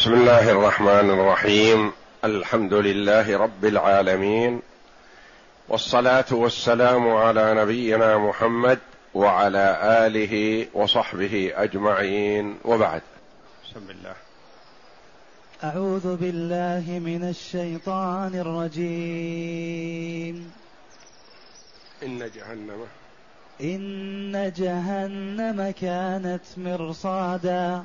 بسم الله الرحمن الرحيم. الحمد لله رب العالمين. والصلاة والسلام على نبينا محمد وعلى آله وصحبه أجمعين. وبعد. بسم الله. أعوذ بالله من الشيطان الرجيم. إن جهنم. إن جهنم كانت مرصادا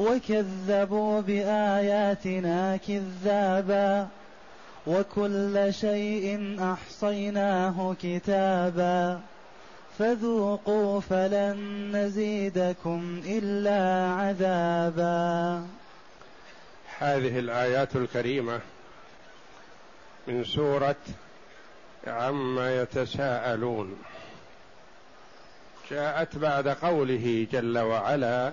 وكذبوا بآياتنا كذابا وكل شيء أحصيناه كتابا فذوقوا فلن نزيدكم إلا عذابا. هذه الآيات الكريمة من سورة عما يتساءلون. جاءت بعد قوله جل وعلا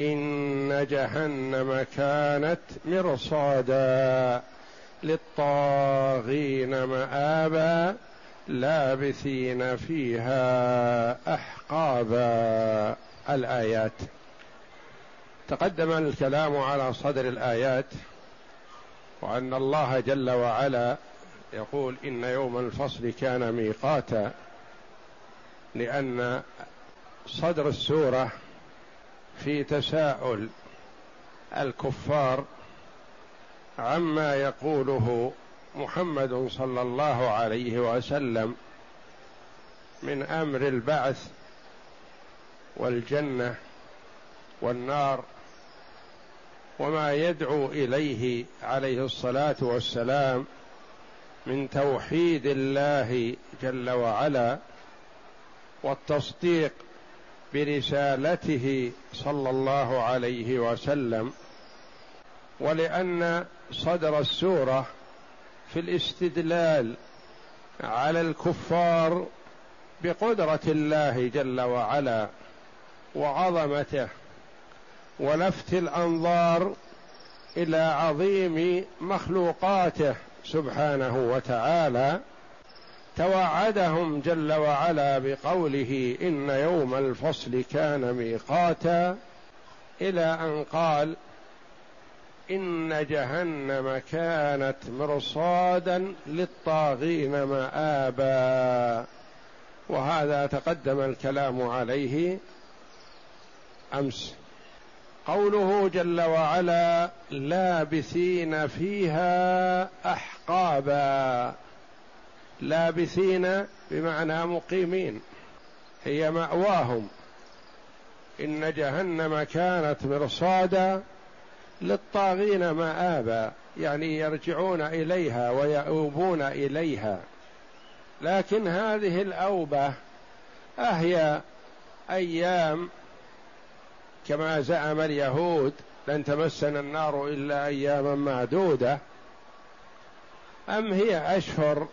إن جهنم كانت مرصادا للطاغين مآبا لابثين فيها أحقابا. الآيات. تقدم الكلام على صدر الآيات وأن الله جل وعلا يقول إن يوم الفصل كان ميقاتا لأن صدر السورة في تساؤل الكفار عما يقوله محمد صلى الله عليه وسلم من أمر البعث والجنة والنار وما يدعو إليه عليه الصلاة والسلام من توحيد الله جل وعلا والتصديق برسالته صلى الله عليه وسلم ولأن صدر السورة في الاستدلال على الكفار بقدرة الله جل وعلا وعظمته ولفت الأنظار إلى عظيم مخلوقاته سبحانه وتعالى توعدهم جل وعلا بقوله إن يوم الفصل كان ميقاتا إلى أن قال إن جهنم كانت مرصادا للطاغين مآبا. وهذا تقدم الكلام عليه أمس. قوله جل وعلا لابثين فيها أحقابا. لابثين بمعنى مقيمين هي مأواهم. إن جهنم كانت مرصادا للطاغين مآبا يعني يرجعون إليها ويؤوبون إليها. لكن هذه الأوبة أهي أيام كما زعم اليهود لن تمسنا النار إلا أياما معدودة. أم هي أشهر؟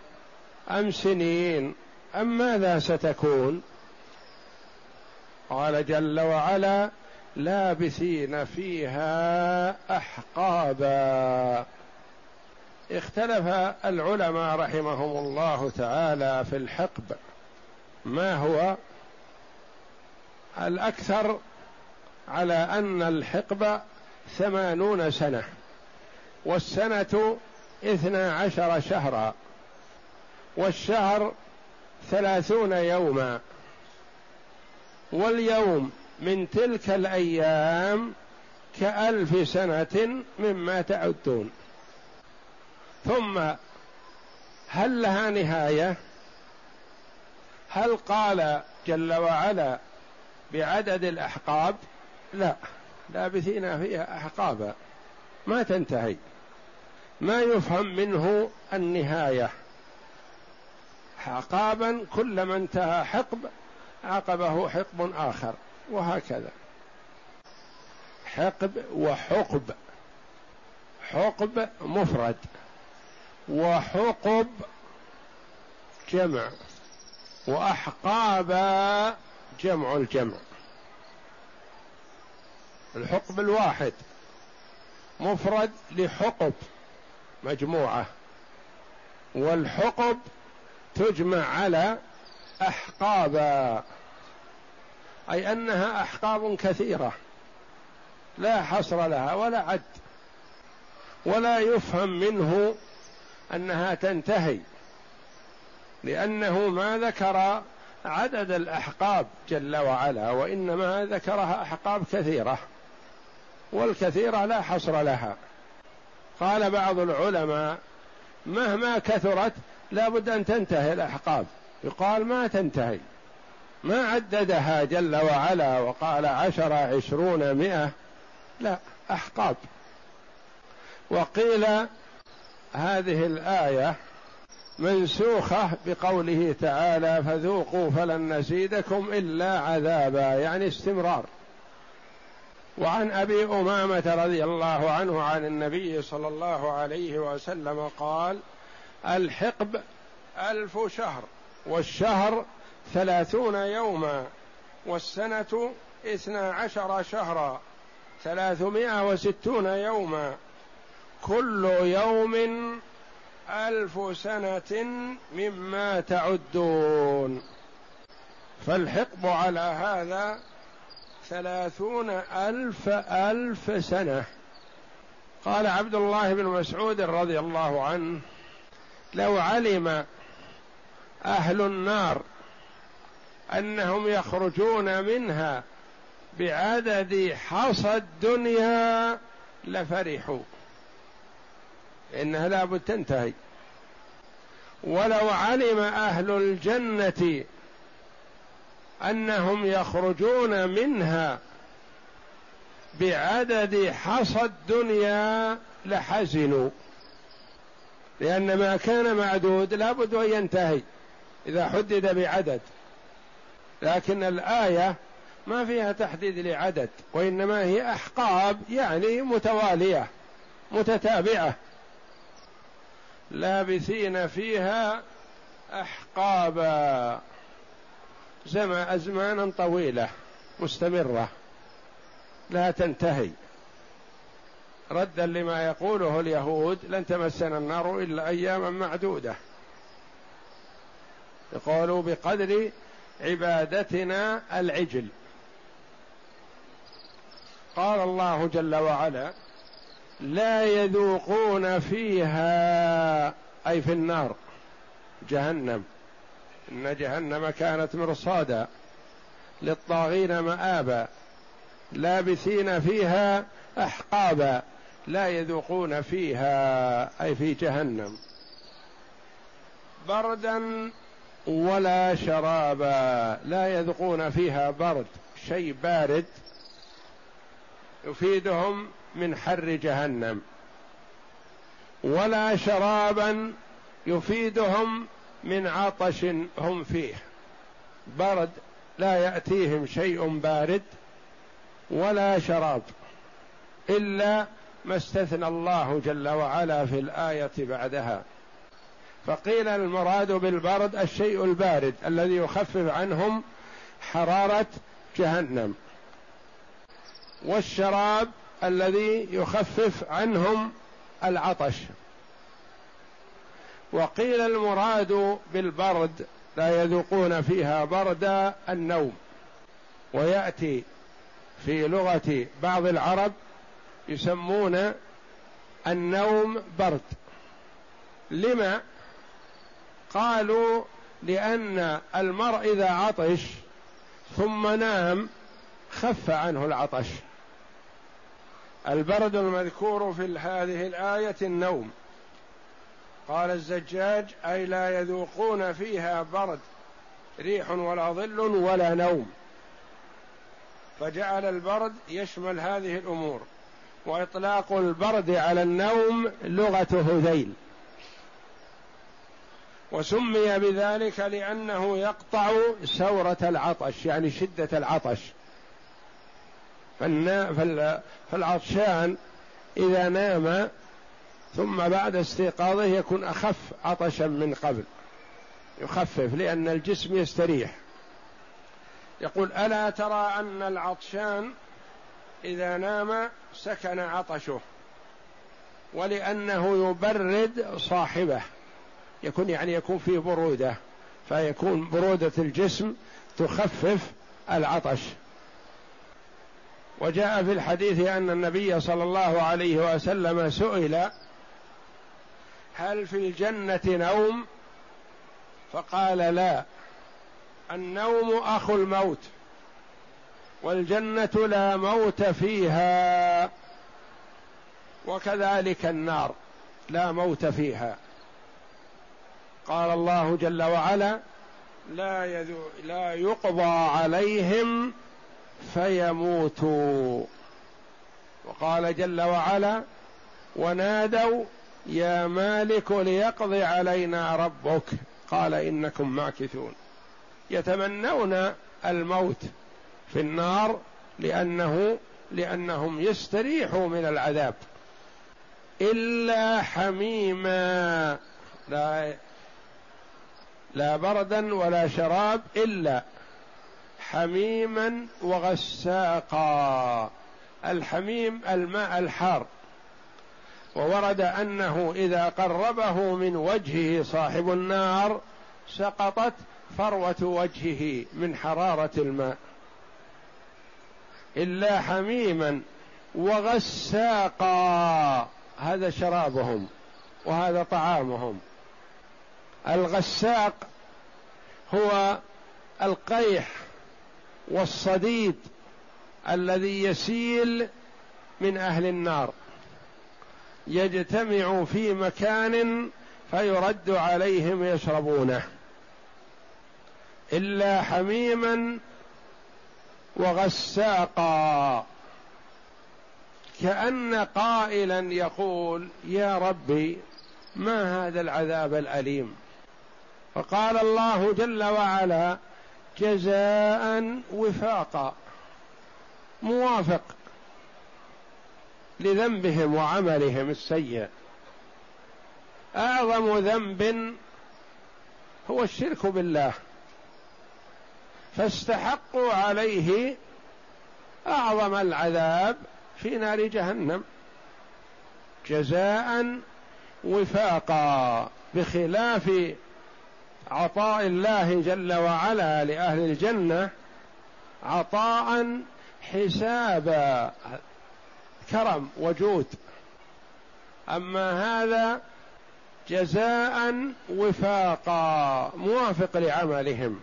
أم سنين. أم ماذا ستكون؟ قال جل وعلا لابثين فيها أحقابا. اختلف العلماء رحمهم الله تعالى في الحقب. ما هو؟ الأكثر على أن الحقب ثمانون سنة والسنة اثنا عشر شهرا. والشهر ثلاثون يوما. واليوم من تلك الأيام كألف سنة مما تعدون. ثم هل لها نهاية؟ هل قال جل وعلا بعدد الأحقاب؟ لا لابثين فيها أحقابا. ما تنتهي. ما يفهم منه النهاية. عقابا كلما انتهى حقب عقبه حقب آخر وهكذا. حقب وحقب. حقب مفرد. وحقب جمع. واحقابا جمع الجمع. الحقب الواحد. مفرد لحقب مجموعة. والحقب تجمع على احقابا أي أنها أحقاب كثيرة لا حصر لها ولا عد ولا يفهم منه أنها تنتهي لأنه ما ذكر عدد الأحقاب جل وعلا وإنما ذكرها أحقاب كثيرة والكثيرة لا حصر لها. قال بعض العلماء مهما كثرت لا بد أن تنتهي الأحقاب. يقال ما تنتهي. ما عددها جل وعلا وقال عشر عشرون مئة. لا أحقاب. وقيل هذه الآية منسوخة بقوله تعالى فذوقوا فلن نزيدكم إلا عذابا. يعني استمرار. وعن أبي أمامة رضي الله عنه عن النبي صلى الله عليه وسلم قال الحقب ألف شهر والشهر ثلاثون يوما والسنة اثنا عشر شهرا ثلاثمائة وستون يوما كل يوم ألف سنة مما تعدون فالحقب على هذا ثلاثون ألف ألف سنة قال عبد الله بن مسعود رضي الله عنه لو علم أهل النار أنهم يخرجون منها بعدد حصى الدنيا لفرحوا. إنها لابد تنتهي. ولو علم أهل الجنة أنهم يخرجون منها بعدد حصى الدنيا لحزنوا. لأن ما كان معدود لابد أن ينتهي إذا حدد بعدد. لكن الآية ما فيها تحديد لعدد وإنما هي أحقاب يعني متوالية متتابعة. لابثين فيها أحقابا. زمن أزمانا طويلة مستمرة لا تنتهي. ردا لما يقوله اليهود لن تمسنا النار إلا أياما معدودة. يقولوا بقدر عبادتنا العجل. قال الله جل وعلا لا يذوقون فيها أي في النار جهنم. إن جهنم كانت مرصادا للطاغين مآبا لابثين فيها أحقابا. لا يذوقون فيها أي في جهنم. بردا ولا شرابا لا يذوقون فيها برد شيء بارد يفيدهم من حر جهنم. ولا شرابا يفيدهم من عطش هم فيه. برد لا يأتيهم شيء بارد ولا شراب إلا ما استثنى الله جل وعلا في الآية بعدها. فقيل المراد بالبرد الشيء البارد الذي يخفف عنهم حرارة جهنم. والشراب الذي يخفف عنهم العطش. وقيل المراد بالبرد لا يذوقون فيها برد النوم. ويأتي في لغة بعض العرب يسمون النوم برد. لما؟ قالوا لأن المرء إذا عطش ثم نام خف عنه العطش. البرد المذكور في هذه الآية النوم. قال الزجاج أي لا يذوقون فيها برد ريح ولا ظل ولا نوم. فجعل البرد يشمل هذه الأمور. وإطلاق البرد على النوم لغة هذيل. وسمي بذلك لأنه يقطع سورة العطش يعني شدة العطش. فالعطشان إذا نام ثم بعد استيقاظه يكون أخف عطشا من قبل. يخفف لأن الجسم يستريح. يقول ألا ترى أن العطشان إذا نام سكن عطشه ولأنه يبرد صاحبه يكون يعني يكون فيه برودة فيكون برودة الجسم تخفف العطش. وجاء في الحديث أن النبي صلى الله عليه وسلم سئل هل في الجنة نوم؟ فقال لا النوم أخو الموت. والجنة لا موت فيها. وكذلك النار لا موت فيها. قال الله جل وعلا لا يذو لا يقضى عليهم فيموتوا. وقال جل وعلا ونادوا يا مالك ليقضي علينا ربك. قال إنكم ماكثون. يتمنون الموت. في النار لأنه لأنهم يستريحوا من العذاب. إلا حميما. لا لا بردا ولا شراب إلا حميما وغساقا. الحميم الماء الحار. وورد أنه إذا قربه من وجهه صاحب النار سقطت فروة وجهه من حرارة الماء. إلا حميما وغساقا. هذا شرابهم وهذا طعامهم. الغساق هو القيح والصديد الذي يسيل من أهل النار. يجتمع في مكان فيرد عليهم يشربونه. إلا حميما وغساقا. كأن قائلا يقول يا ربي ما هذا العذاب الأليم؟ فقال الله جل وعلا جزاء وفاقا. موافق لذنبهم وعملهم السيء. أعظم ذنب هو الشرك بالله. فاستحقوا عليه أعظم العذاب في نار جهنم جزاء وفاقا بخلاف عطاء الله جل وعلا لأهل الجنة عطاء حسابا كرم وجود. أما هذا جزاء وفاقا موافق لعملهم.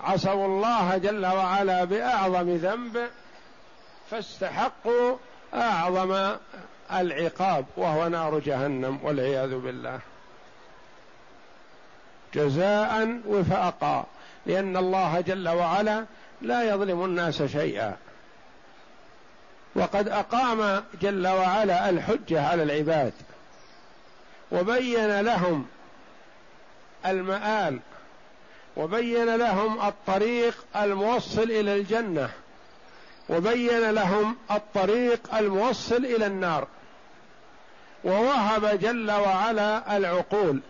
عصوا الله جل وعلا بأعظم ذنب فاستحقوا أعظم العقاب وهو نار جهنم والعياذ بالله. جزاء وفاقا لأن الله جل وعلا لا يظلم الناس شيئا. وقد أقام جل وعلا الحجة على العباد وبين لهم المآل وبين لهم الطريق الموصل إلى الجنة. وبين لهم الطريق الموصل إلى النار. ووهب جل وعلا العقول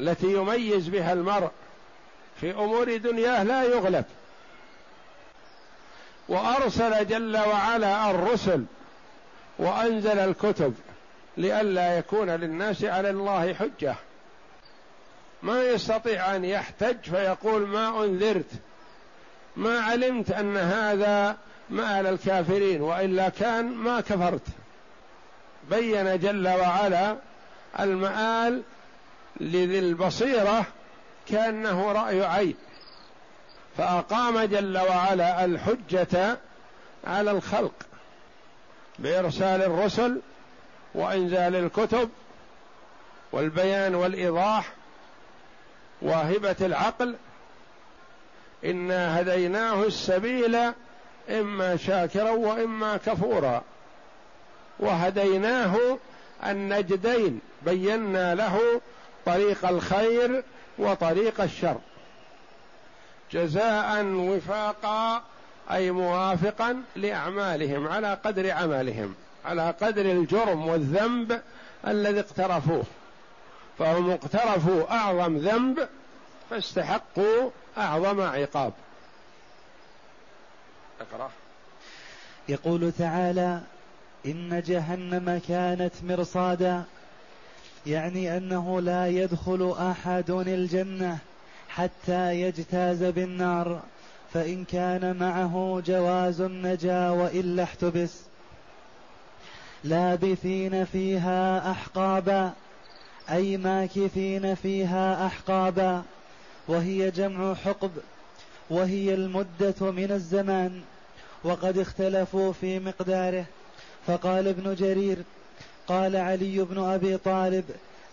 التي يميز بها المرء في أمور دنياه لا يغلب. وأرسل جل وعلا الرسل وأنزل الكتب لئلا يكون للناس على الله حجة. ما يستطيع أن يحتج فيقول ما أنذرت. ما علمت أن هذا مآل الكافرين وإلا كان ما كفرت. بين جل وعلا المآل لذي البصيرة كأنه رأي عين. فأقام جل وعلا الحجة على الخلق بإرسال الرسل وإنزال الكتب والبيان والإيضاح واهبة العقل انا هديناه السبيل إما شاكرا وإما كفورا. وهديناه النجدين بينا له طريق الخير وطريق الشر. جزاء وفاقا أي موافقا لأعمالهم على قدر عملهم على قدر الجرم والذنب الذي اقترفوه. فهم اقترفوا أعظم ذنب فاستحقوا أعظم عقاب. اقرأ. يقول تعالى إن جهنم كانت مرصادا يعني أنه لا يدخل أحد الجنة حتى يجتاز بالنار فإن كان معه جواز نجا وإلا احتبس. لابثين فيها أحقابا أي ماكثين فيها أحقابا وهي جمع حقب وهي المدة من الزمان وقد اختلفوا في مقداره. فقال ابن جرير قال علي بن أبي طالب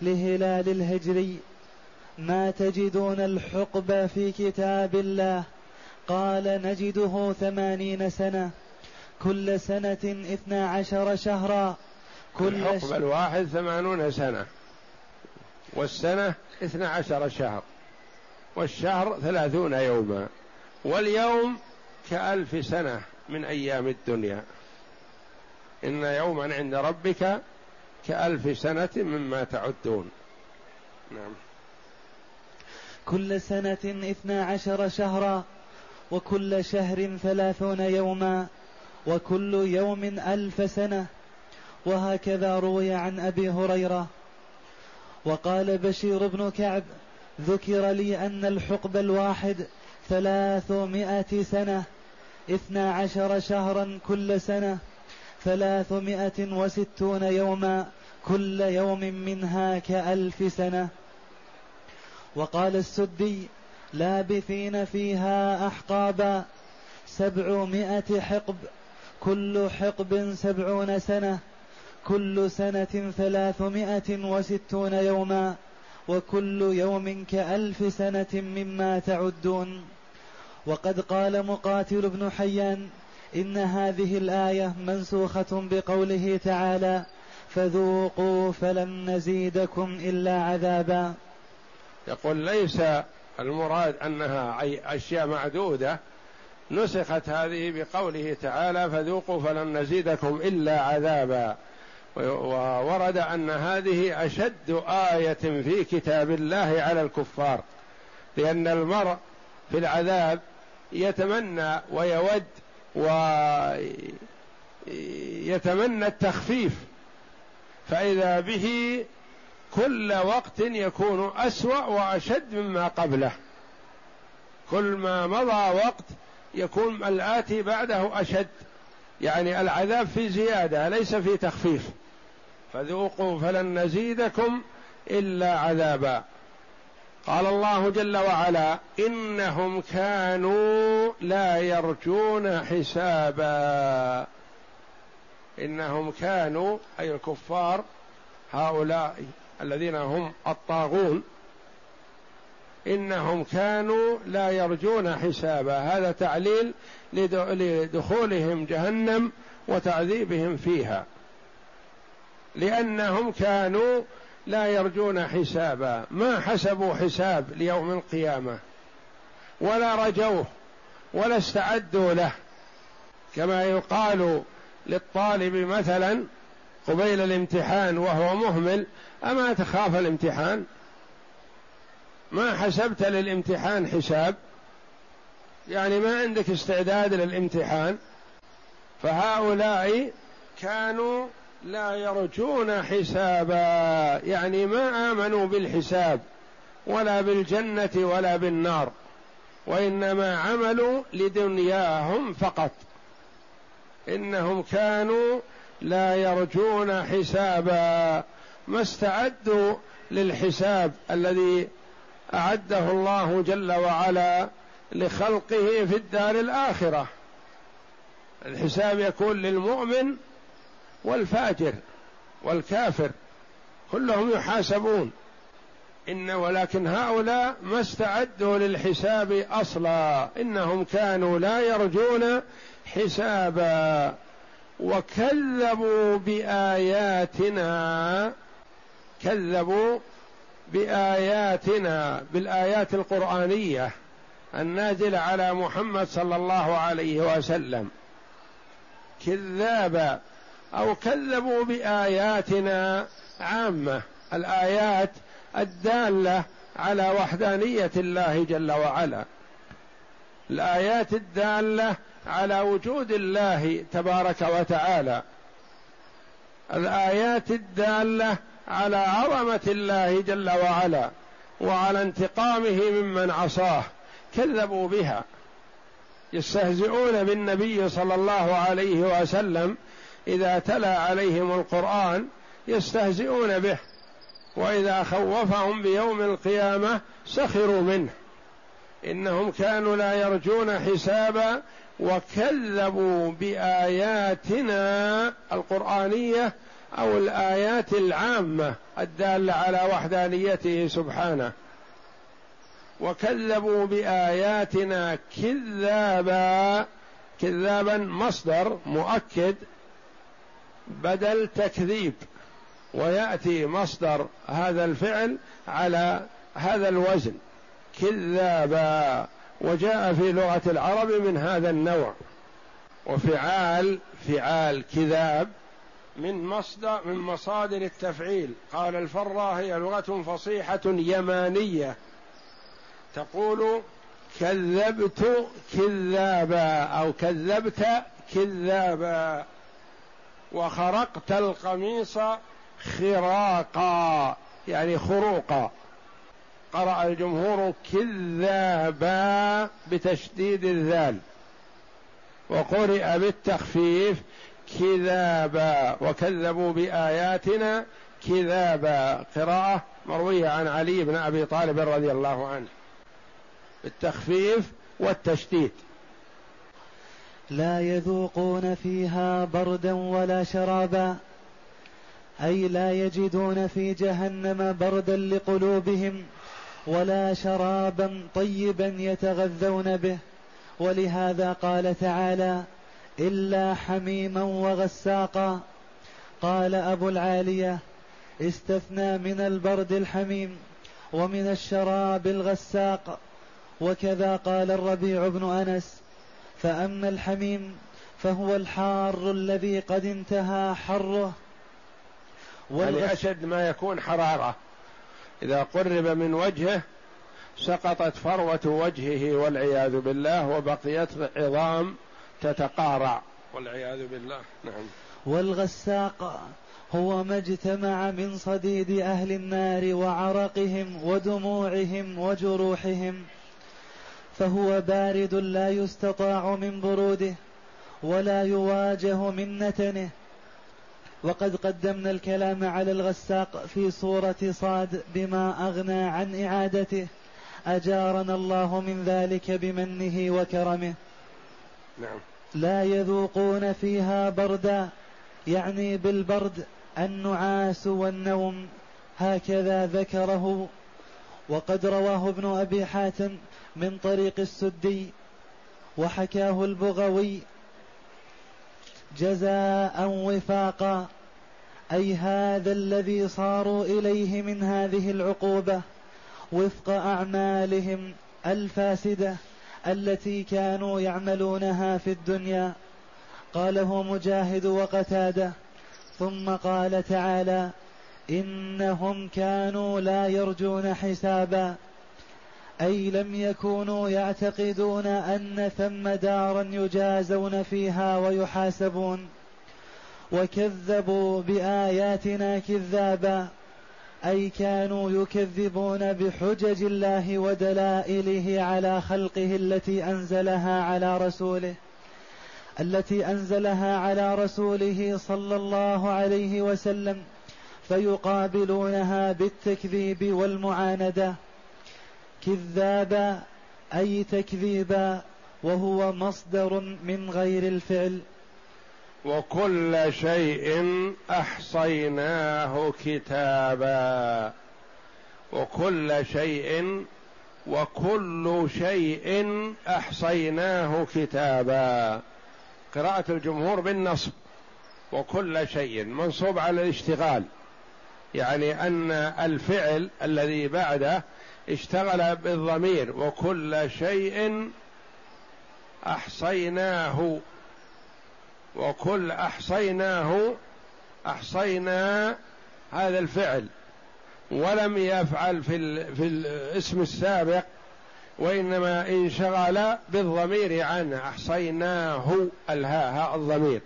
لهلال الهجري ما تجدون الحقب في كتاب الله؟ قال نجده ثمانين سنة كل سنة اثنا عشر شهرا كل الحقب الواحد ثمانون سنة. والسنة اثنا عشر شهر والشهر ثلاثون يوما واليوم كألف سنة من أيام الدنيا. إن يوما عند ربك كألف سنة مما تعدون. نعم. كل سنة اثنا عشر شهرا وكل شهر ثلاثون يوما وكل يوم ألف سنة. وهكذا روي عن أبي هريرة وقال بشير بن كعب ذكر لي أن الحقب الواحد ثلاثمائة سنة اثنا عشر شهرا كل سنة ثلاثمائة وستون يوما كل يوم منها كألف سنة. وقال السدي لابثين فيها أحقابا سبعمائة حقب كل حقب سبعون سنة. كل سنة ثلاثمائة وستون يوما وكل يوم كألف سنة مما تعدون. وقد قال مقاتل بن حيان إن هذه الآية منسوخة بقوله تعالى فذوقوا فلن نزيدكم إلا عذابا. يقول ليس المراد أنها أشياء معدودة نسخت هذه بقوله تعالى فذوقوا فلن نزيدكم إلا عذابا. وورد أن هذه أشد آية في كتاب الله على الكفار لأن المرء في العذاب يتمنى ويود ويتمنى التخفيف فإذا به كل وقت يكون أسوأ وأشد مما قبله. كل ما مضى وقت يكون الآتي بعده أشد يعني العذاب في زيادة ليس في تخفيف. فذوقوا فلن نزيدكم إلا عذابا. قال الله جل وعلا إنهم كانوا لا يرجون حسابا. إنهم كانوا أي الكفار هؤلاء الذين هم الطاغون إنهم كانوا لا يرجون حسابا. هذا تعليل لدخولهم جهنم وتعذيبهم فيها. لأنهم كانوا لا يرجون حسابا. ما حسبوا حساب ليوم القيامة؟ ولا رجوه ولا استعدوا له. كما يقال للطالب مثلا قبيل الامتحان وهو مهمل أما تخاف الامتحان؟ ما حسبت للامتحان حساب؟ يعني ما عندك استعداد للامتحان؟ فهؤلاء كانوا لا يرجون حسابا. يعني ما آمنوا بالحساب ولا بالجنة ولا بالنار وإنما عملوا لدنياهم فقط. إنهم كانوا لا يرجون حسابا. ما استعدوا للحساب الذي أعده الله جل وعلا لخلقه في الدار الآخرة. الحساب يكون للمؤمن والفاجر والكافر كلهم يحاسبون إن ولكن هؤلاء ما استعدوا للحساب أصلا إنهم كانوا لا يرجون حسابا وكذبوا بآياتنا كذبوا بآياتنا بالآيات القرآنية النازلة على محمد صلى الله عليه وسلم كذابا أو كذبوا بآياتنا عامة. الآيات الدالة على وحدانية الله جل وعلا. الآيات الدالة على وجود الله تبارك وتعالى. الآيات الدالة على عظمة الله جل وعلا وعلى انتقامه ممن عصاه. كذبوا بها. يستهزئون بالنبي صلى الله عليه وسلم إذا تلا عليهم القرآن يستهزئون به وإذا خوفهم بيوم القيامة سخروا منه. إنهم كانوا لا يرجون حسابا وكذبوا بآياتنا القرآنية أو الآيات العامة الدالة على وحدانيته سبحانه. وكذبوا بآياتنا كذابا كذابا مصدر مؤكد بدل تكذيب ويأتي مصدر هذا الفعل على هذا الوزن. كذابا. وجاء في لغة العرب من هذا النوع. وفعال فعال كذاب من مصدر من مصادر التفعيل. قال الفراء هي لغة فصيحة يمانية. تقول كذبت كذابا أو كذبت كذابا. وخرقت القميص خراقا يعني خروقا. قرأ الجمهور كذابا بتشديد الذال. وقرئ بالتخفيف كذابا وكذبوا بآياتنا كذابا. قراءة مروية عن علي بن أبي طالب رضي الله عنه. بالتخفيف والتشديد. لا يذوقون فيها بردا ولا شرابا. أي لا يجدون في جهنم بردا لقلوبهم ولا شرابا طيبا يتغذون به. ولهذا قال تعالى إلا حميما وغساقا. قال أبو العالية استثنى من البرد الحميم ومن الشراب الغساق. وكذا قال الربيع بن أنس فأما الحميم فهو الحار الذي قد انتهى حره. يعني أشد ما يكون حرارة. إذا قرب من وجهه سقطت فروة وجهه والعياذ بالله وبقيت عظام تتقارع. والعياذ بالله. نعم. والغساق هو ما اجتمع من صديد أهل النار وعرقهم ودموعهم وجروحهم. فهو بارد لا يستطاع من بروده ولا يواجه من نتنه. وقد قدمنا الكلام على الغساق في سورة صاد بما أغنى عن إعادته. أجارنا الله من ذلك بمنه وكرمه. نعم. لا يذوقون فيها بردا يعني بالبرد النعاس والنوم. هكذا ذكره. وقد رواه ابن أبي حاتم من طريق السدي وحكاه البغوي جزاء وفاقا أي هذا الذي صاروا إليه من هذه العقوبة وفق أعمالهم الفاسدة التي كانوا يعملونها في الدنيا. قاله مجاهد وقتادة ثم قال تعالى إنهم كانوا لا يرجون حسابا. أي لم يكونوا يعتقدون أن ثم دارا يجازون فيها ويحاسبون وكذبوا بآياتنا كذابا أي كانوا يكذبون بحجج الله ودلائله على خلقه التي أنزلها على رسوله التي أنزلها على رسوله صلى الله عليه وسلم فيقابلونها بالتكذيب والمعاندة. كذابا أي تكذيبا وهو مصدر من غير الفعل. وكل شيء أحصيناه كتابا. وكل شيء وكل شيء أحصيناه كتابا. قراءة الجمهور بالنصب. وكل شيء منصوب على الاشتغال. يعني أن الفعل الذي بعده اشتغل بالضمير وكل شيء أحصيناه وكل أحصيناه أحصينا هذا الفعل. ولم يفعل في في الاسم السابق وإنما انشغل بالضمير عنه أحصيناه الهاء هاء الضمير.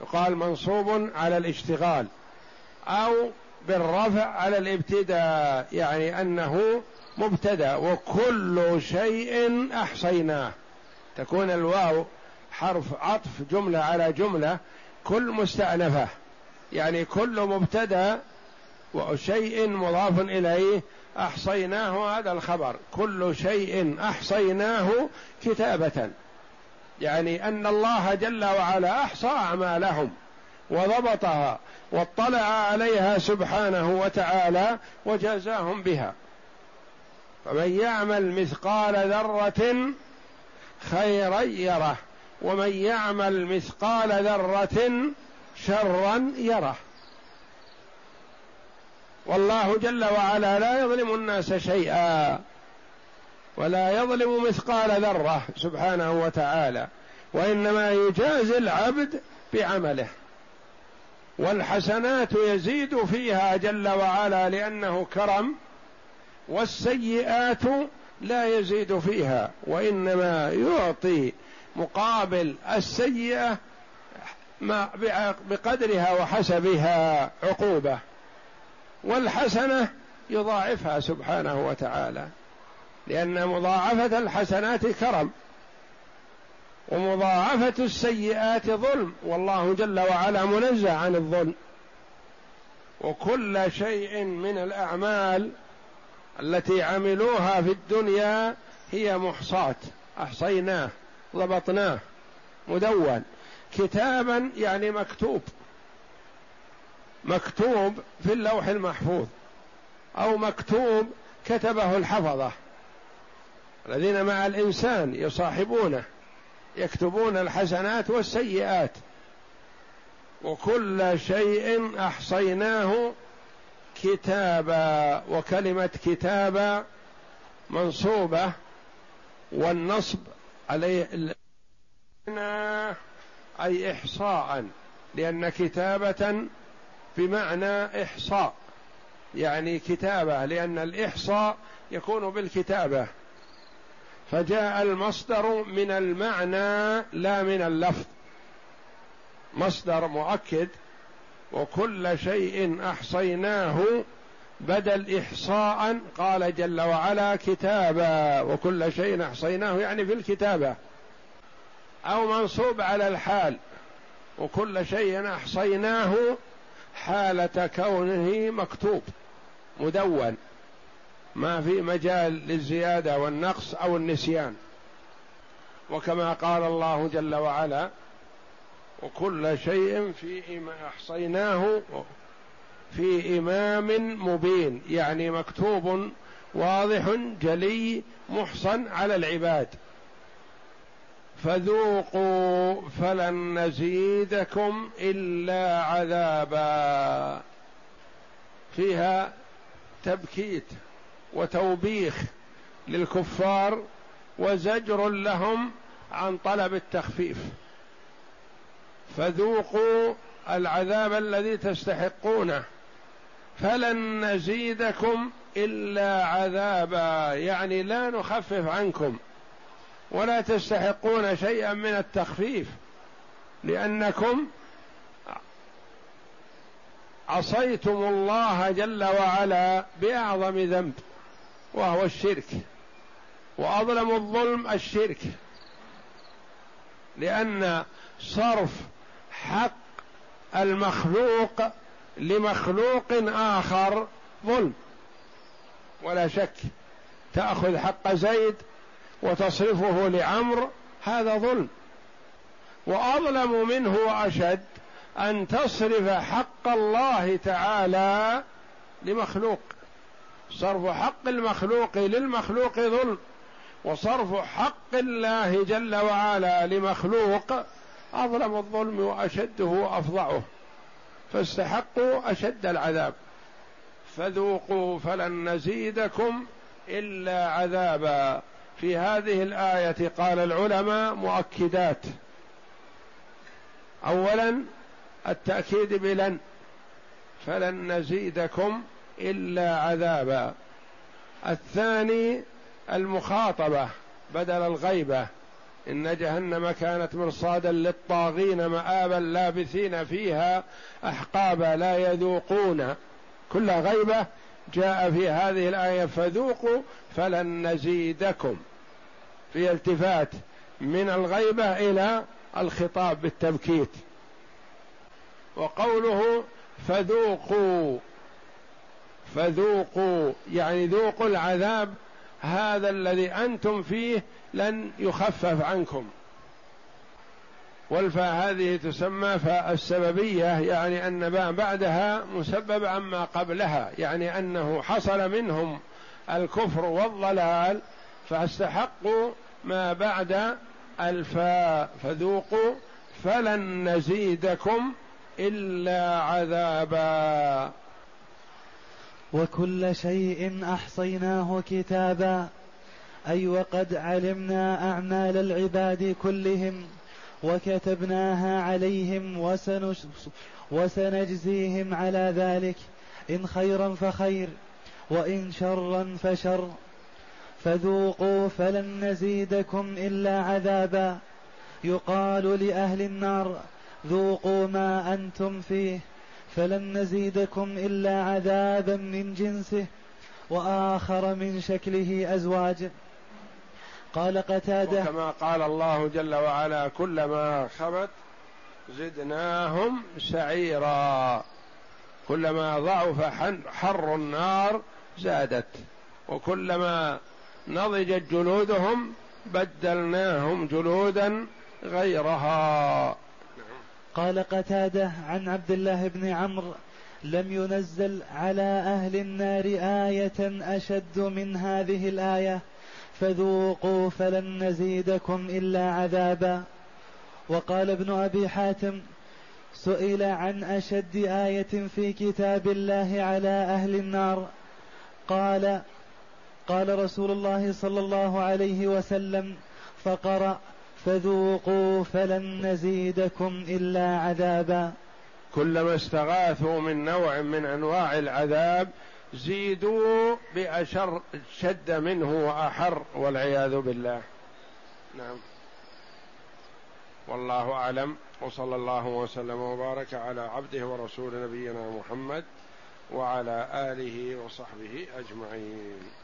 يقال منصوب على الاشتغال. أو بالرفع على الابتداء يعني أنه مبتدأ وكل شيء أحصيناه. تكون الواو حرف عطف جملة على جملة كل مستأنفة. يعني كل مبتدأ وشيء مضاف إليه أحصيناه هذا الخبر. كل شيء أحصيناه كتابة. يعني أن الله جل وعلا أحصى أعمالهم. وضبطها واطلع عليها سبحانه وتعالى وجازاهم بها. فمن يعمل مثقال ذرة خيرا يره ومن يعمل مثقال ذرة شرا يره. والله جل وعلا لا يظلم الناس شيئا ولا يظلم مثقال ذرة سبحانه وتعالى وإنما يجازي العبد بعمله. والحسنات يزيد فيها جل وعلا لأنه كرم والسيئات لا يزيد فيها وإنما يعطي مقابل السيئة ما بقدرها وحسبها عقوبة. والحسنة يضاعفها سبحانه وتعالى لأن مضاعفة الحسنات كرم. ومضاعفة السيئات ظلم. والله جل وعلا منزه عن الظلم. وكل شيء من الأعمال التي عملوها في الدنيا هي محصاة. أحصيناه ضبطناه مدون. كتابا يعني مكتوب. مكتوب في اللوح المحفوظ. أو مكتوب كتبه الحفظة. الذين مع الإنسان يصاحبونه. يكتبون الحسنات والسيئات. وكل شيء أحصيناه كتابا وكلمة كتابا منصوبة والنصب عليه أي احصاء لأن كتابة بمعنى إحصاء يعني كتابة لأن الإحصاء يكون بالكتابة. فجاء المصدر من المعنى لا من اللفظ. مصدر مؤكد. وكل شيء أحصيناه بدل إحصاء قال جل وعلا كتابا. وكل شيء أحصيناه يعني في الكتابة. أو منصوب على الحال. وكل شيء أحصيناه حالة كونه مكتوب. مدون. ما في مجال للزيادة والنقص أو النسيان. وكما قال الله جل وعلا وكل شيء في أحصيناه في إمام مبين يعني مكتوب واضح جلي محصن على العباد. فذوقوا فلن نزيدكم إلا عذابا. فيها تبكيت. وتوبيخ للكفار وزجر لهم عن طلب التخفيف. فذوقوا العذاب الذي تستحقونه. فلن نزيدكم إلا عذابا. يعني لا نخفف عنكم ولا تستحقون شيئا من التخفيف لأنكم عصيتم الله جل وعلا بأعظم ذنب. وهو الشرك. وأظلم الظلم الشرك. لأن صرف حق المخلوق لمخلوق آخر ظلم. ولا شك تأخذ حق زيد وتصرفه لعمر هذا ظلم. وأظلم منه وأشد أن تصرف حق الله تعالى لمخلوق. صرف حق المخلوق للمخلوق ظلم وصرف حق الله جل وعلا لمخلوق أظلم الظلم وأشده وافظعه فاستحقوا أشد العذاب. فذوقوا فلن نزيدكم إلا عذابا. في هذه الآية قال العلماء مؤكدات. اولا التأكيد بلن فلن نزيدكم إلا عذابا. الثاني المخاطبة بدل الغيبة. إن جهنم كانت مرصادا للطاغين مآبا لابثين فيها أحقابا لا يذوقون. كل غيبة جاء في هذه الآية فذوقوا فلن نزيدكم. في التفات من الغيبة إلى الخطاب بالتبكيت. وقوله فذوقوا فذوقوا يعني ذوقوا العذاب هذا الذي أنتم فيه لن يخفف عنكم. والفاء هذه تسمى فاء السببية يعني أن ما بعدها مسبب عما قبلها يعني أنه حصل منهم الكفر والضلال فاستحقوا ما بعد الفاء. فذوقوا فلن نزيدكم إلا عذابا. وكل شيء أحصيناه كتابا. أي وقد علمنا أعمال العباد كلهم وكتبناها عليهم وسنجزيهم على ذلك. إن خيرا فخير وإن شرا فشر. فذوقوا فلن نزيدكم إلا عذابا. يقال لأهل النار ذوقوا ما أنتم فيه. فلن نزيدكم إلا عذابا من جنسه وآخر من شكله أزواج. قال قتادة كما قال الله جل وعلا كلما خبت زدناهم سعيرا. كلما ضعف حر النار زادت. وكلما نضجت جلودهم بدلناهم جلودا غيرها. قال قتادة عن عبد الله بن عمرو لم ينزل على أهل النار آية أشد من هذه الآية فذوقوا فلن نزيدكم إلا عذابا. وقال ابن أبي حاتم سئل عن أشد آية في كتاب الله على أهل النار. قال قال رسول الله صلى الله عليه وسلم فقرأ فذوقوا فلن نزيدكم إلا عذابا. كلما استغاثوا من نوع من أنواع العذاب زيدوا بأشر شد منه وأحر والعياذ بالله. نعم. والله أعلم. وصلى الله وسلم وبارك على عبده ورسول نبينا محمد وعلى آله وصحبه أجمعين.